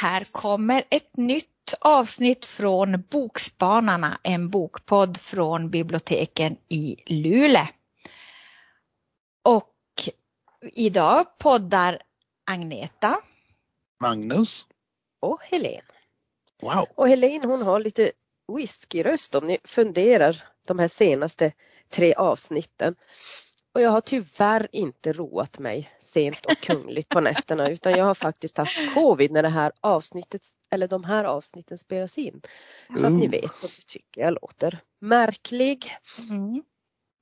här kommer ett nytt avsnitt från Bokspanarna, en bokpodd från biblioteken i Luleå. Och idag poddar Agneta. Magnus. Och Helen. Wow. Och Helen hon har lite whiskyröst om ni funderar de här senaste tre avsnitten. Och jag har tyvärr inte roat mig sent och kungligt på nätterna utan jag har faktiskt haft covid när det här avsnittet eller de här avsnitten spelas in. Så att ni vet vad ni tycker jag låter märklig. Mm.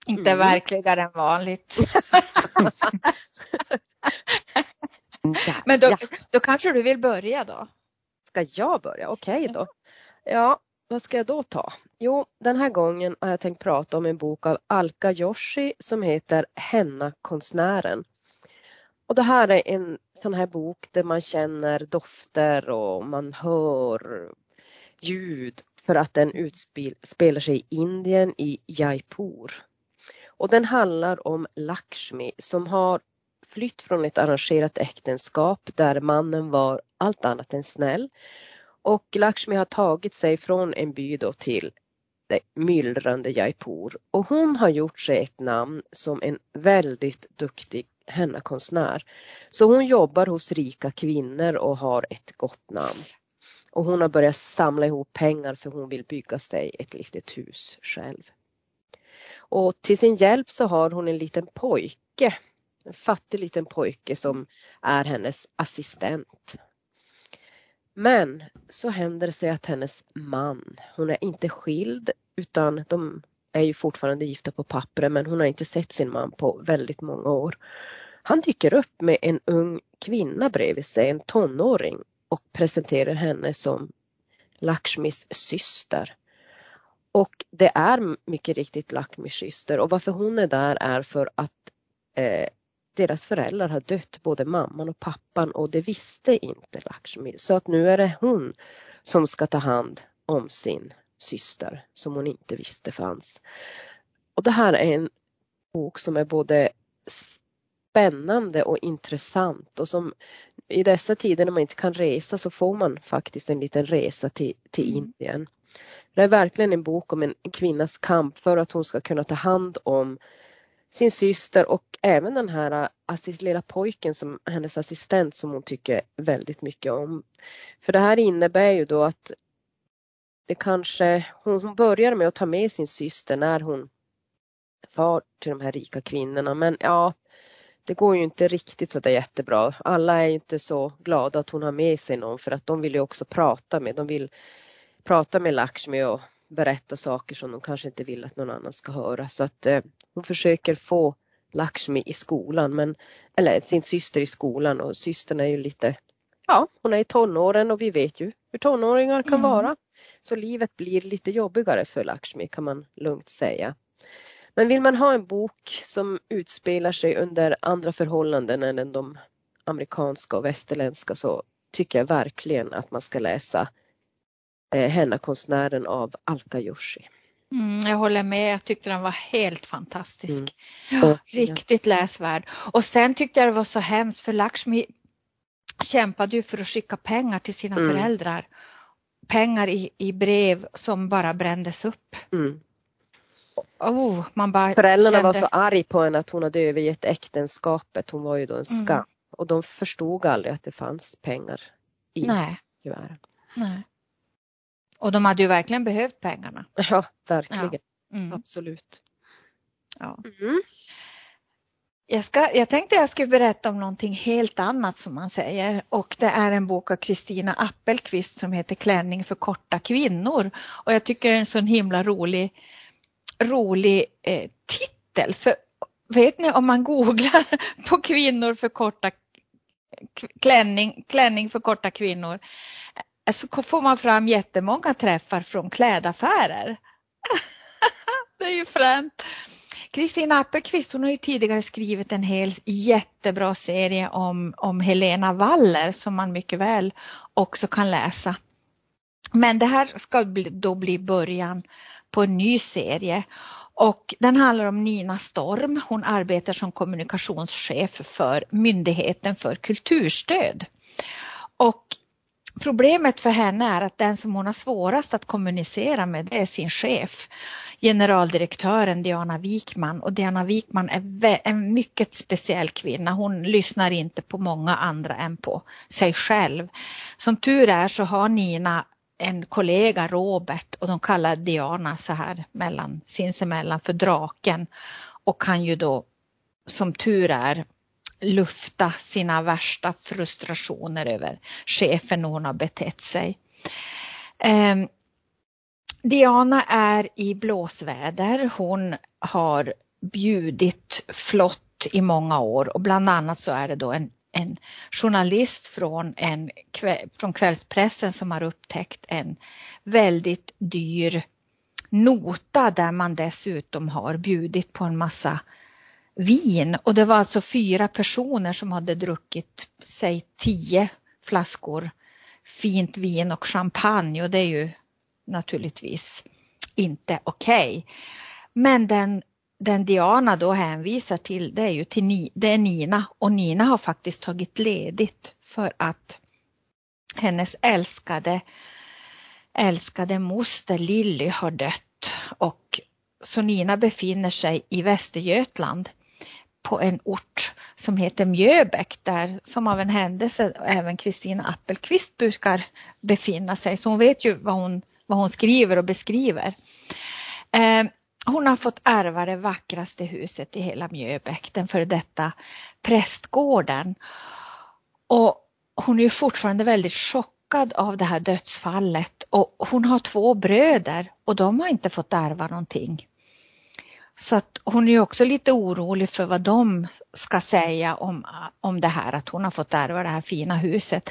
Inte mm. verkligare än vanligt. Men då, då kanske du vill börja då? Ska jag börja? Okej okay då. Ja, vad ska jag då ta? Jo, den här gången har jag tänkt prata om en bok av Alka Joshi som heter Henna-konstnären. Och det här är en sån här bok där man känner dofter och man hör ljud för att den utspelar sig i Indien i Jaipur. Och den handlar om Lakshmi som har flytt från ett arrangerat äktenskap där mannen var allt annat än snäll och Lakshmi har tagit sig från en by då till det myllrande Jaipur och hon har gjort sig ett namn som en väldigt duktig hennakonstnär. Så hon jobbar hos rika kvinnor och har ett gott namn. Och hon har börjat samla ihop pengar för hon vill bygga sig ett litet hus själv. Och till sin hjälp så har hon en liten pojke, en fattig liten pojke som är hennes assistent. Men så händer det sig att hennes man, hon är inte skild utan de är ju fortfarande gifta på pappret men hon har inte sett sin man på väldigt många år. Han dyker upp med en ung kvinna bredvid sig, en tonåring och presenterar henne som Lakshmis syster. Och det är mycket riktigt Lakshmis syster och varför hon är där är för att eh, deras föräldrar har dött, både mamman och pappan och det visste inte Lakshmi. Så att nu är det hon som ska ta hand om sin syster som hon inte visste fanns. Och det här är en bok som är både spännande och intressant och som i dessa tider när man inte kan resa så får man faktiskt en liten resa till, till mm. Indien. Det är verkligen en bok om en kvinnas kamp för att hon ska kunna ta hand om sin syster och även den här äh, assist, lilla pojken som hennes assistent som hon tycker väldigt mycket om. För det här innebär ju då att det kanske, hon, hon börjar med att ta med sin syster när hon far till de här rika kvinnorna men ja, det går ju inte riktigt så där jättebra. Alla är inte så glada att hon har med sig någon för att de vill ju också prata med, de vill prata med Lakshmi och berätta saker som de kanske inte vill att någon annan ska höra. Så att eh, hon försöker få Lakshmi i skolan, men, eller sin syster i skolan och systern är ju lite, ja hon är i tonåren och vi vet ju hur tonåringar kan mm. vara. Så livet blir lite jobbigare för Lakshmi kan man lugnt säga. Men vill man ha en bok som utspelar sig under andra förhållanden än de amerikanska och västerländska så tycker jag verkligen att man ska läsa eh, Henna-konstnären av Alka Joshi. Mm, jag håller med, jag tyckte den var helt fantastisk. Mm. Ja, riktigt läsvärd. Och sen tyckte jag det var så hemskt för Lakshmi kämpade ju för att skicka pengar till sina mm. föräldrar. Pengar i, i brev som bara brändes upp. Mm. Oh, man bara Föräldrarna kände... var så arg på henne att hon hade övergett äktenskapet. Hon var ju då en mm. skam. Och de förstod aldrig att det fanns pengar i Nej. kuverten. Nej. Och de hade ju verkligen behövt pengarna. Ja, verkligen. Ja. Mm. Absolut. Ja. Mm. Jag, ska, jag tänkte jag skulle berätta om någonting helt annat som man säger och det är en bok av Kristina Appelqvist som heter Klänning för korta kvinnor och jag tycker det är en sån himla rolig, rolig eh, titel. För vet ni om man googlar på kvinnor för korta klänning, klänning för korta kvinnor så får man fram jättemånga träffar från klädaffärer. det är ju fränt. Kristina Appelqvist hon har ju tidigare skrivit en hel jättebra serie om, om Helena Waller som man mycket väl också kan läsa. Men det här ska då bli början på en ny serie och den handlar om Nina Storm. Hon arbetar som kommunikationschef för Myndigheten för kulturstöd. Och problemet för henne är att den som hon har svårast att kommunicera med det är sin chef, generaldirektören Diana Wikman. Och Diana Wikman är en mycket speciell kvinna. Hon lyssnar inte på många andra än på sig själv. Som tur är så har Nina en kollega Robert och de kallar Diana så här mellan sinsemellan för draken och kan ju då som tur är lufta sina värsta frustrationer över chefen och hon har betett sig. Ehm, Diana är i blåsväder. Hon har bjudit flott i många år och bland annat så är det då en, en journalist från, en, från kvällspressen som har upptäckt en väldigt dyr nota där man dessutom har bjudit på en massa vin och det var alltså fyra personer som hade druckit, säg tio flaskor fint vin och champagne och det är ju naturligtvis inte okej. Okay. Men den, den Diana då hänvisar till det är ju till det är Nina och Nina har faktiskt tagit ledigt för att hennes älskade älskade moster Lilly har dött och så Nina befinner sig i Västergötland på en ort som heter Mjöbäck där som av en händelse även Kristina Appelqvist brukar befinna sig. Så hon vet ju vad hon, vad hon skriver och beskriver. Eh, hon har fått ärva det vackraste huset i hela Mjöbäck, den före detta prästgården. Och hon är fortfarande väldigt chockad av det här dödsfallet och hon har två bröder och de har inte fått ärva någonting. Så att hon är också lite orolig för vad de ska säga om, om det här att hon har fått ärva det här fina huset.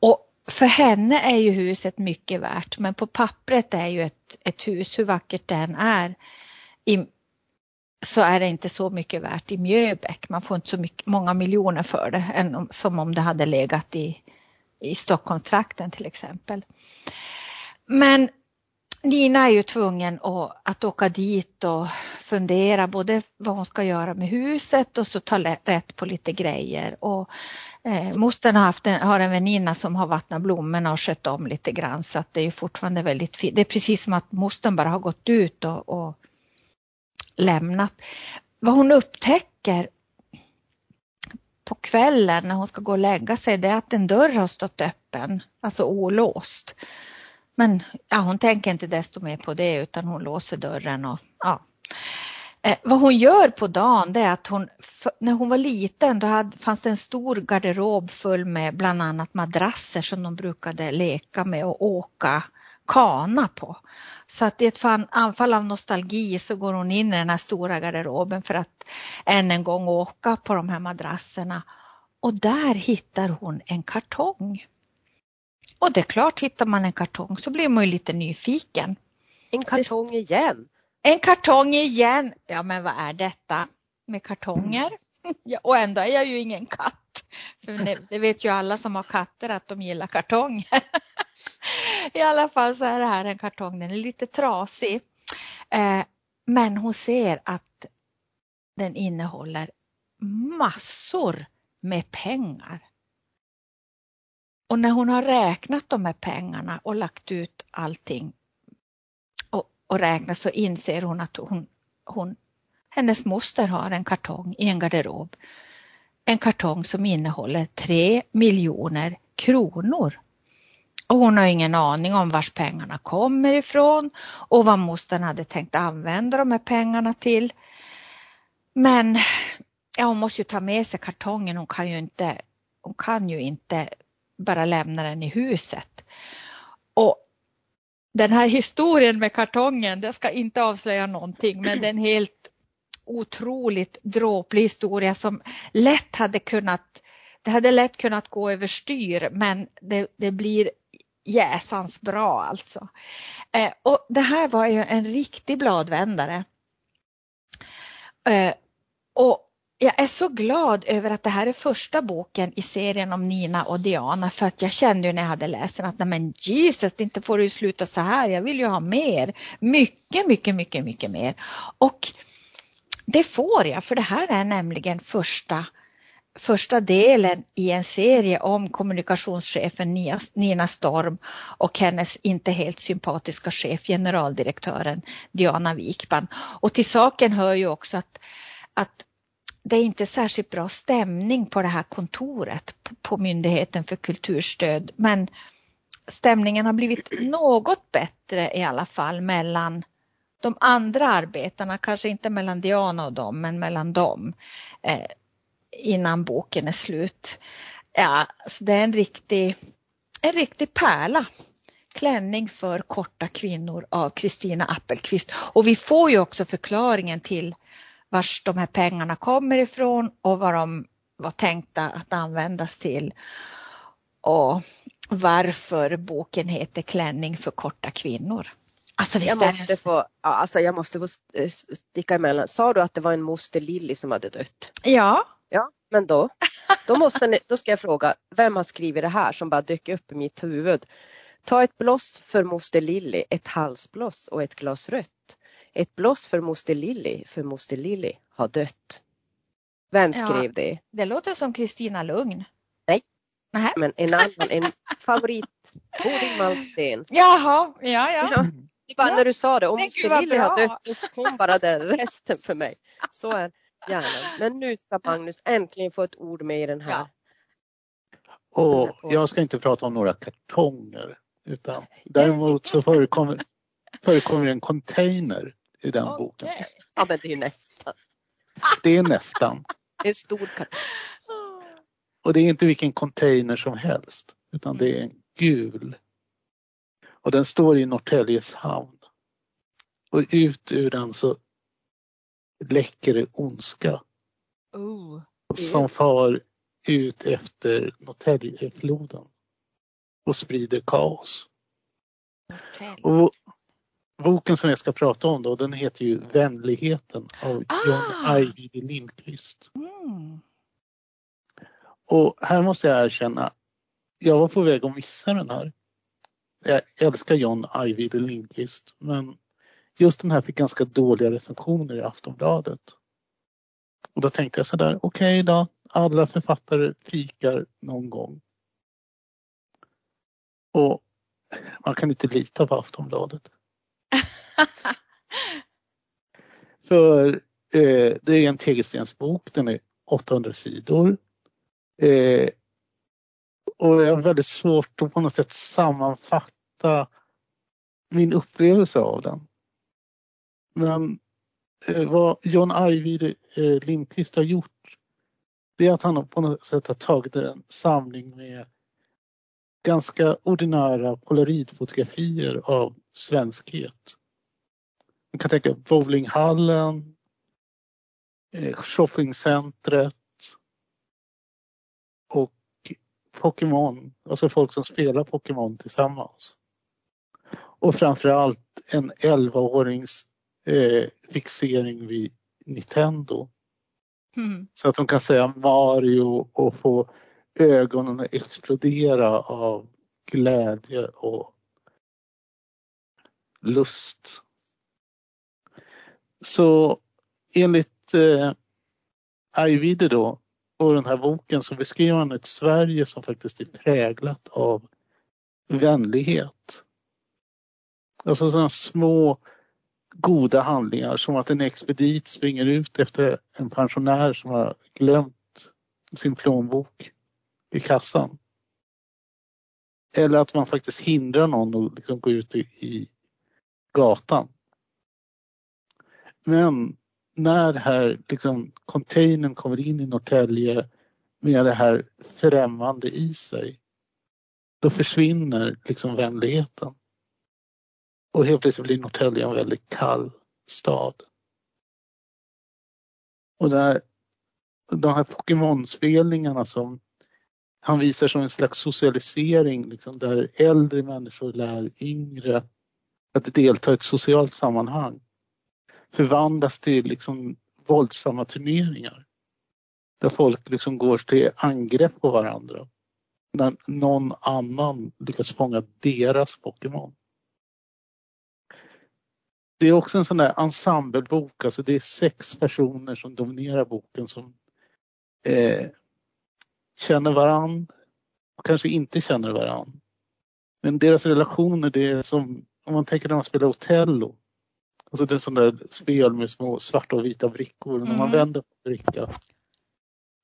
Och för henne är ju huset mycket värt men på pappret är ju ett, ett hus, hur vackert det än är, i, så är det inte så mycket värt i Mjöbäck. Man får inte så mycket, många miljoner för det än, som om det hade legat i, i Stockholmstrakten till exempel. Men Nina är ju tvungen att, att åka dit och fundera både vad hon ska göra med huset och så ta rätt på lite grejer. Och, eh, mostern har, haft en, har en väninna som har vattnat blommorna och skött om lite grann så att det är fortfarande väldigt fint. Det är precis som att mostern bara har gått ut och, och lämnat. Vad hon upptäcker på kvällen när hon ska gå och lägga sig det är att en dörr har stått öppen, alltså olåst. Men ja, hon tänker inte desto mer på det utan hon låser dörren och ja. Eh, vad hon gör på dagen det är att hon, när hon var liten då hade, fanns det en stor garderob full med bland annat madrasser som de brukade leka med och åka kana på. Så att i ett anfall av nostalgi så går hon in i den här stora garderoben för att än en gång åka på de här madrasserna. Och där hittar hon en kartong. Och det är klart, hittar man en kartong så blir man ju lite nyfiken. En kartong igen? En kartong igen! Ja men vad är detta med kartonger? Ja, och ändå är jag ju ingen katt. För det vet ju alla som har katter att de gillar kartonger. I alla fall så är det här en kartong, den är lite trasig. Eh, men hon ser att den innehåller massor med pengar. Och när hon har räknat de här pengarna och lagt ut allting och, och räknat så inser hon att hon, hon, hennes moster har en kartong i en garderob. En kartong som innehåller tre miljoner kronor. Och hon har ingen aning om vars pengarna kommer ifrån och vad mostern hade tänkt använda de här pengarna till. Men ja, hon måste ju ta med sig kartongen. Hon kan ju inte, hon kan ju inte bara lämna den i huset. Och den här historien med kartongen, det ska inte avslöja någonting men det är en helt otroligt dråplig historia som lätt hade kunnat, det hade lätt kunnat gå överstyr men det, det blir jäsans bra alltså. Eh, och det här var ju en riktig bladvändare. Eh, jag är så glad över att det här är första boken i serien om Nina och Diana för att jag kände ju när jag hade läst den att nej men Jesus, inte får det sluta så här. Jag vill ju ha mer. Mycket, mycket, mycket, mycket mer. Och det får jag för det här är nämligen första första delen i en serie om kommunikationschefen Nina Storm och hennes inte helt sympatiska chef generaldirektören Diana Wikman. Och till saken hör ju också att, att det är inte särskilt bra stämning på det här kontoret på Myndigheten för kulturstöd men stämningen har blivit något bättre i alla fall mellan de andra arbetarna, kanske inte mellan Diana och dem, men mellan dem eh, innan boken är slut. Ja, så det är en riktig, en riktig pärla. Klänning för korta kvinnor av Kristina Appelqvist. Och vi får ju också förklaringen till vars de här pengarna kommer ifrån och vad de var tänkta att användas till. Och varför boken heter Klänning för korta kvinnor. Alltså, jag, måste få, alltså, jag måste få sticka emellan. Sa du att det var en moster Lilly som hade dött? Ja. Ja, men då, då, måste ni, då ska jag fråga, vem har skrivit det här som bara dök upp i mitt huvud? Ta ett bloss för moster Lilly, ett halsbloss och ett glas rött. Ett bloss för moster Lilly, för moster Lilly har dött. Vem skrev ja, det? Det låter som Kristina Lugn. Nej, Nähä. men en annan, en favorit, Bodil Malmsten. Jaha, ja, ja. ja. Det bara ja. när du sa det, om moster Lilly har dött, då kom bara den resten för mig. Så är hjärnan. Men nu ska Magnus äntligen få ett ord med i den här. Ja. Och jag ska inte prata om några kartonger utan däremot så förekommer, förekommer en container i den okay. boken. Ja men det är nästan. Det är nästan. Det är en stor kartong. Och det är inte vilken container som helst utan det är en gul. Och den står i Norrtäljes hamn. Och ut ur den så läcker det ondska. Oh, som far ut efter Norrtäljefloden och sprider kaos. Och boken som jag ska prata om då, den heter ju Vänligheten av ah. John Ajvide Lindqvist. Mm. Och här måste jag erkänna, jag var på väg att missa den här. Jag älskar John Ajvide Lindqvist men just den här fick ganska dåliga recensioner i Aftonbladet. Och då tänkte jag sådär, okej okay då, alla författare fikar någon gång. Och man kan inte lita på Aftonbladet. För eh, det är en tegelstensbok, den är 800 sidor. Eh, och jag har väldigt svårt att på något sätt sammanfatta min upplevelse av den. Men eh, vad John Ajvide eh, Lindqvist har gjort det är att han på något sätt har tagit en samling med ganska ordinära polaroidfotografier av svenskhet. Man kan tänka bowlinghallen, eh, shoppingcentret och Pokémon, alltså folk som spelar Pokémon tillsammans. Och framförallt en 11-årings eh, fixering vid Nintendo. Mm. Så att de kan säga Mario och få ögonen att explodera av glädje och lust. Så enligt eh, Ajvide då och den här boken så beskriver han ett Sverige som faktiskt är präglat av vänlighet. Alltså sådana små goda handlingar som att en expedit springer ut efter en pensionär som har glömt sin plånbok i kassan. Eller att man faktiskt hindrar någon att liksom gå ut i, i gatan. Men när här liksom, containern kommer in i Norrtälje med det här främmande i sig, då försvinner liksom vänligheten. Och helt plötsligt blir Norrtälje en väldigt kall stad. Och där, de här Pokémon-spelningarna som han visar som en slags socialisering liksom, där äldre människor lär yngre att delta i ett socialt sammanhang förvandlas till liksom våldsamma turneringar. Där folk liksom går till angrepp på varandra. När någon annan lyckas fånga deras Pokémon det är också en sån där ensemblebok, alltså det är sex personer som dominerar boken som eh, känner varann och kanske inte känner varann. Men deras relationer, det är som om man tänker när man spelar Otello. Alltså det är sån där spel med små svarta och vita brickor. Mm. När man mm. vänder på bricka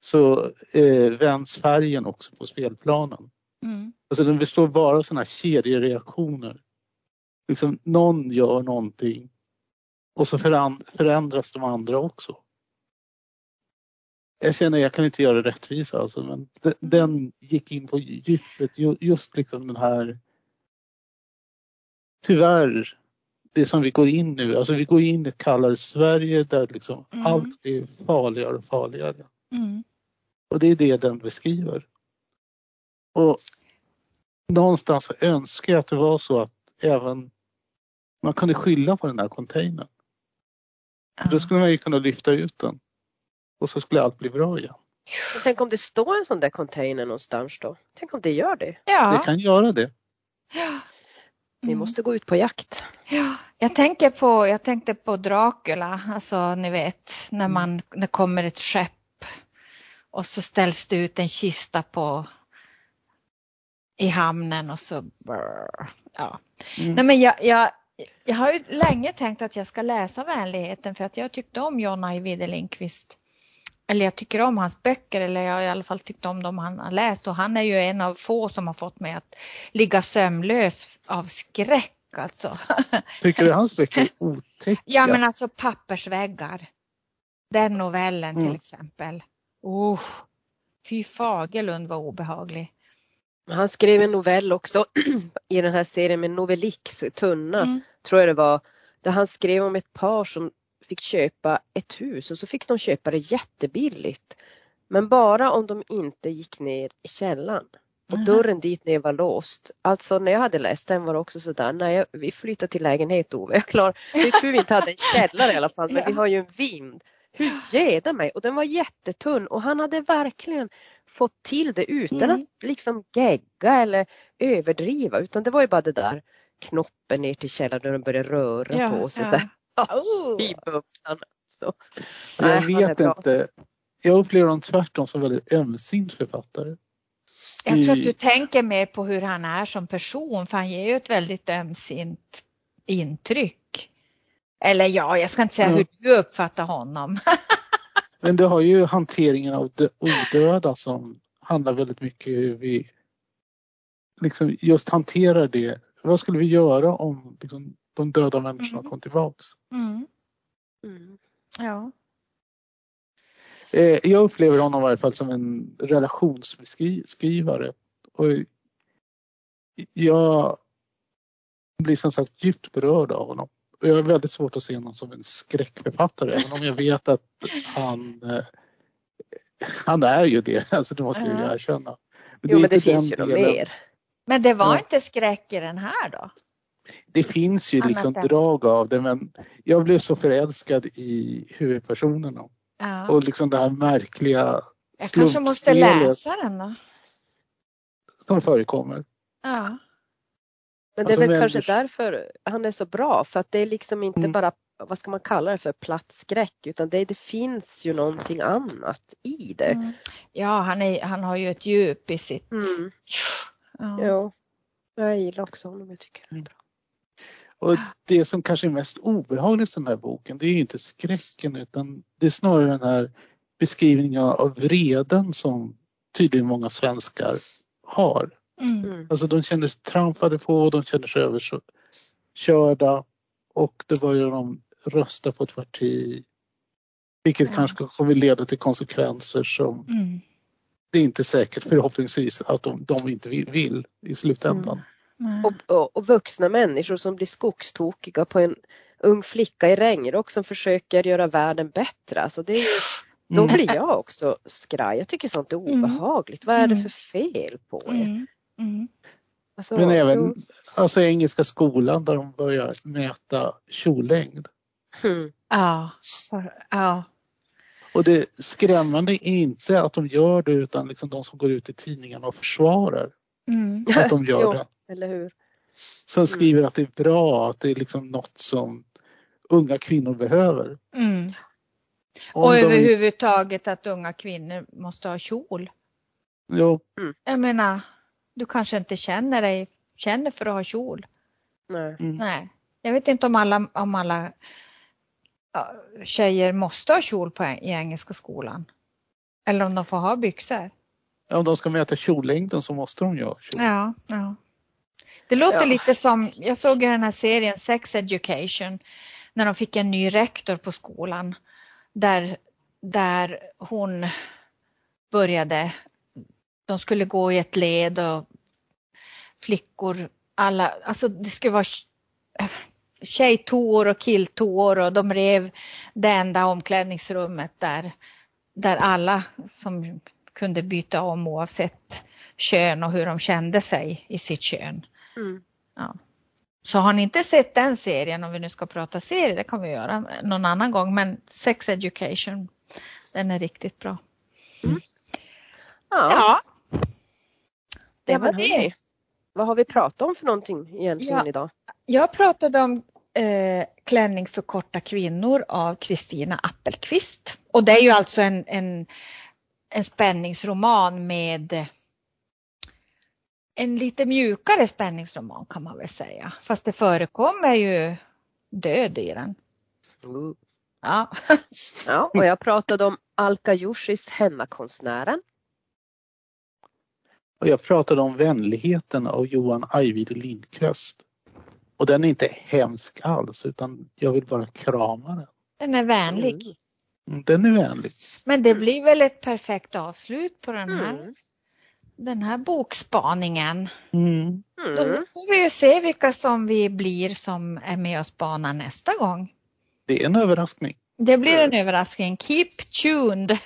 så eh, vänds färgen också på spelplanen. Mm. Alltså den består bara av sådana här kedjereaktioner. Liksom någon gör någonting och så förändras de andra också. Jag känner jag kan inte göra det rättvisa alltså, men den gick in på djupet, just liksom den här tyvärr det som vi går in nu, alltså vi går in i ett kallare Sverige där liksom mm. allt blir farligare och farligare. Mm. Och det är det den beskriver. Och någonstans önskar jag att det var så att även man kunde skylla på den här containern. Mm. Då skulle man ju kunna lyfta ut den och så skulle allt bli bra igen. tänk om det står en sån där container någonstans då? Tänk om det gör det? Ja. Det kan göra det. Ja. Vi mm. måste gå ut på jakt. Ja, jag, tänker på, jag tänkte på Dracula, alltså ni vet när man, det kommer ett skepp och så ställs det ut en kista på i hamnen och så ja. Mm. Nej, men jag, jag, jag har ju länge tänkt att jag ska läsa Vänligheten för att jag tyckte om John Ajvide Lindqvist. Eller jag tycker om hans böcker eller jag har i alla fall tyckt om dem han har läst och han är ju en av få som har fått mig att ligga sömnlös av skräck alltså. Tycker du hans böcker är otäcka? Ja men alltså pappersväggar. Den novellen till mm. exempel. Oh, fy Fagerlund var obehaglig. Han skrev en novell också i den här serien med Novellix, Tunna, mm. tror jag det var. Där han skrev om ett par som fick köpa ett hus och så fick de köpa det jättebilligt. Men bara om de inte gick ner i källaren. Och dörren dit ner var låst. Alltså när jag hade läst den var det också sådär, när jag, vi flyttade till lägenhet Ove, jag klar, det är tur vi inte hade en källare i alla fall, men vi har ju en vind. Hur geda mig! Och den var jättetunn och han hade verkligen fått till det utan mm. att liksom gegga eller överdriva utan det var ju bara det där knoppen ner till källaren den började röra ja, på sig. Ja. Oh. Så. Jag vet inte. Jag upplever honom tvärtom som väldigt ömsint författare. Jag tror att du tänker mer på hur han är som person för han ger ju ett väldigt ömsint intryck. Eller ja, jag ska inte säga ja. hur du uppfattar honom. Men du har ju hanteringen av det odöda som handlar väldigt mycket hur vi liksom just hanterar det. Vad skulle vi göra om liksom, de döda människorna mm. kom tillbaks? Mm. Mm. Ja. Eh, jag upplever honom i varje fall som en relationsbeskrivare. Och jag blir som sagt djupt berörd av honom jag har väldigt svårt att se honom som en skräckförfattare även om jag vet att han eh, han är ju det, alltså det måste jag ju erkänna. Men jo men det finns ju mer. Men det var ja. inte skräck i den här då? Det finns ju liksom drag av det men jag blev så förälskad i huvudpersonerna. Ja. Och liksom det här märkliga Jag kanske måste läsa den då. Som förekommer. Ja. Men det är alltså, väl kanske därför han är så bra för att det är liksom inte mm. bara, vad ska man kalla det för, platsskräck utan det, det finns ju någonting annat i det. Mm. Ja, han, är, han har ju ett djup i sitt... Mm. Ja. ja. Jag gillar också honom, jag tycker han är bra. Och det som kanske är mest obehagligt i den här boken det är ju inte skräcken utan det är snarare den här beskrivningen av vreden som tydligen många svenskar har. Mm. mm. Alltså de känner sig trampade på, de känner sig överkörda och det börjar de rösta på ett parti. Vilket ja. kanske kommer leda till konsekvenser som mm. det är inte säkert förhoppningsvis att de, de inte vill, vill i slutändan. Mm. Och, och, och, vuxna människor som blir skogstokiga på en ung flicka i regnrock som försöker göra världen bättre. Alltså det är ju, då mm. blir jag också skraj. Jag tycker sånt är mm. obehagligt. Vad är det för fel på er? Mm. Alltså, Men även alltså, engelska skolan där de börjar mäta kjollängd. Mm. Ja. ja. Och det skrämmande är inte att de gör det utan liksom de som går ut i tidningarna och försvarar mm. att de gör det. Eller hur? Som mm. skriver att det är bra, att det är liksom något som unga kvinnor behöver. Mm. Och överhuvudtaget att unga kvinnor måste ha kjol. Jo. Mm. Jag menar, du kanske inte känner dig, känner för att ha kjol. Nej. Mm. Nej. Jag vet inte om alla, om alla tjejer måste ha kjol på, i engelska skolan. Eller om de får ha byxor. Ja, om de ska mäta kjollängden så måste de ju ha kjol. Ja, ja. Det låter ja. lite som, jag såg i den här serien Sex Education när de fick en ny rektor på skolan där, där hon började, de skulle gå i ett led och flickor, alla, alltså det skulle vara tjejtoor och killtoor och de rev det enda omklädningsrummet där, där alla som kunde byta om oavsett kön och hur de kände sig i sitt kön. Mm. Ja. Så har ni inte sett den serien, om vi nu ska prata serie, det kan vi göra någon annan gång, men Sex Education, den är riktigt bra. Mm. Ja. ja. Det var det. Vad har vi pratat om för någonting egentligen ja. idag? Jag pratade om eh, Klänning för korta kvinnor av Kristina Appelqvist. Och det är ju alltså en, en, en spänningsroman med en lite mjukare spänningsroman kan man väl säga. Fast det förekommer ju död i den. Mm. Ja. ja, och jag pratade om Alka Joshis Hennakonstnären. Och jag pratade om Vänligheten av Johan Ajvide Lindqvist. Och den är inte hemsk alls utan jag vill bara krama den. Den är vänlig. Mm. Den är vänlig. Men det blir väl ett perfekt avslut på den här mm den här bokspaningen. Mm. Då får vi ju se vilka som vi blir som är med och spanar nästa gång. Det är en överraskning. Det blir en överraskning. Keep tuned.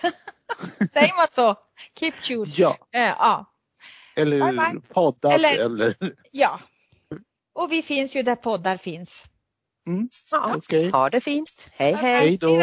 Säger man så? Keep tuned. Ja. Äh, ja. Eller bye bye. poddar. Eller, eller, Ja. Och vi finns ju där poddar finns. Mm. Ja. Okay. Ha det fint. Hej hej. Hej då.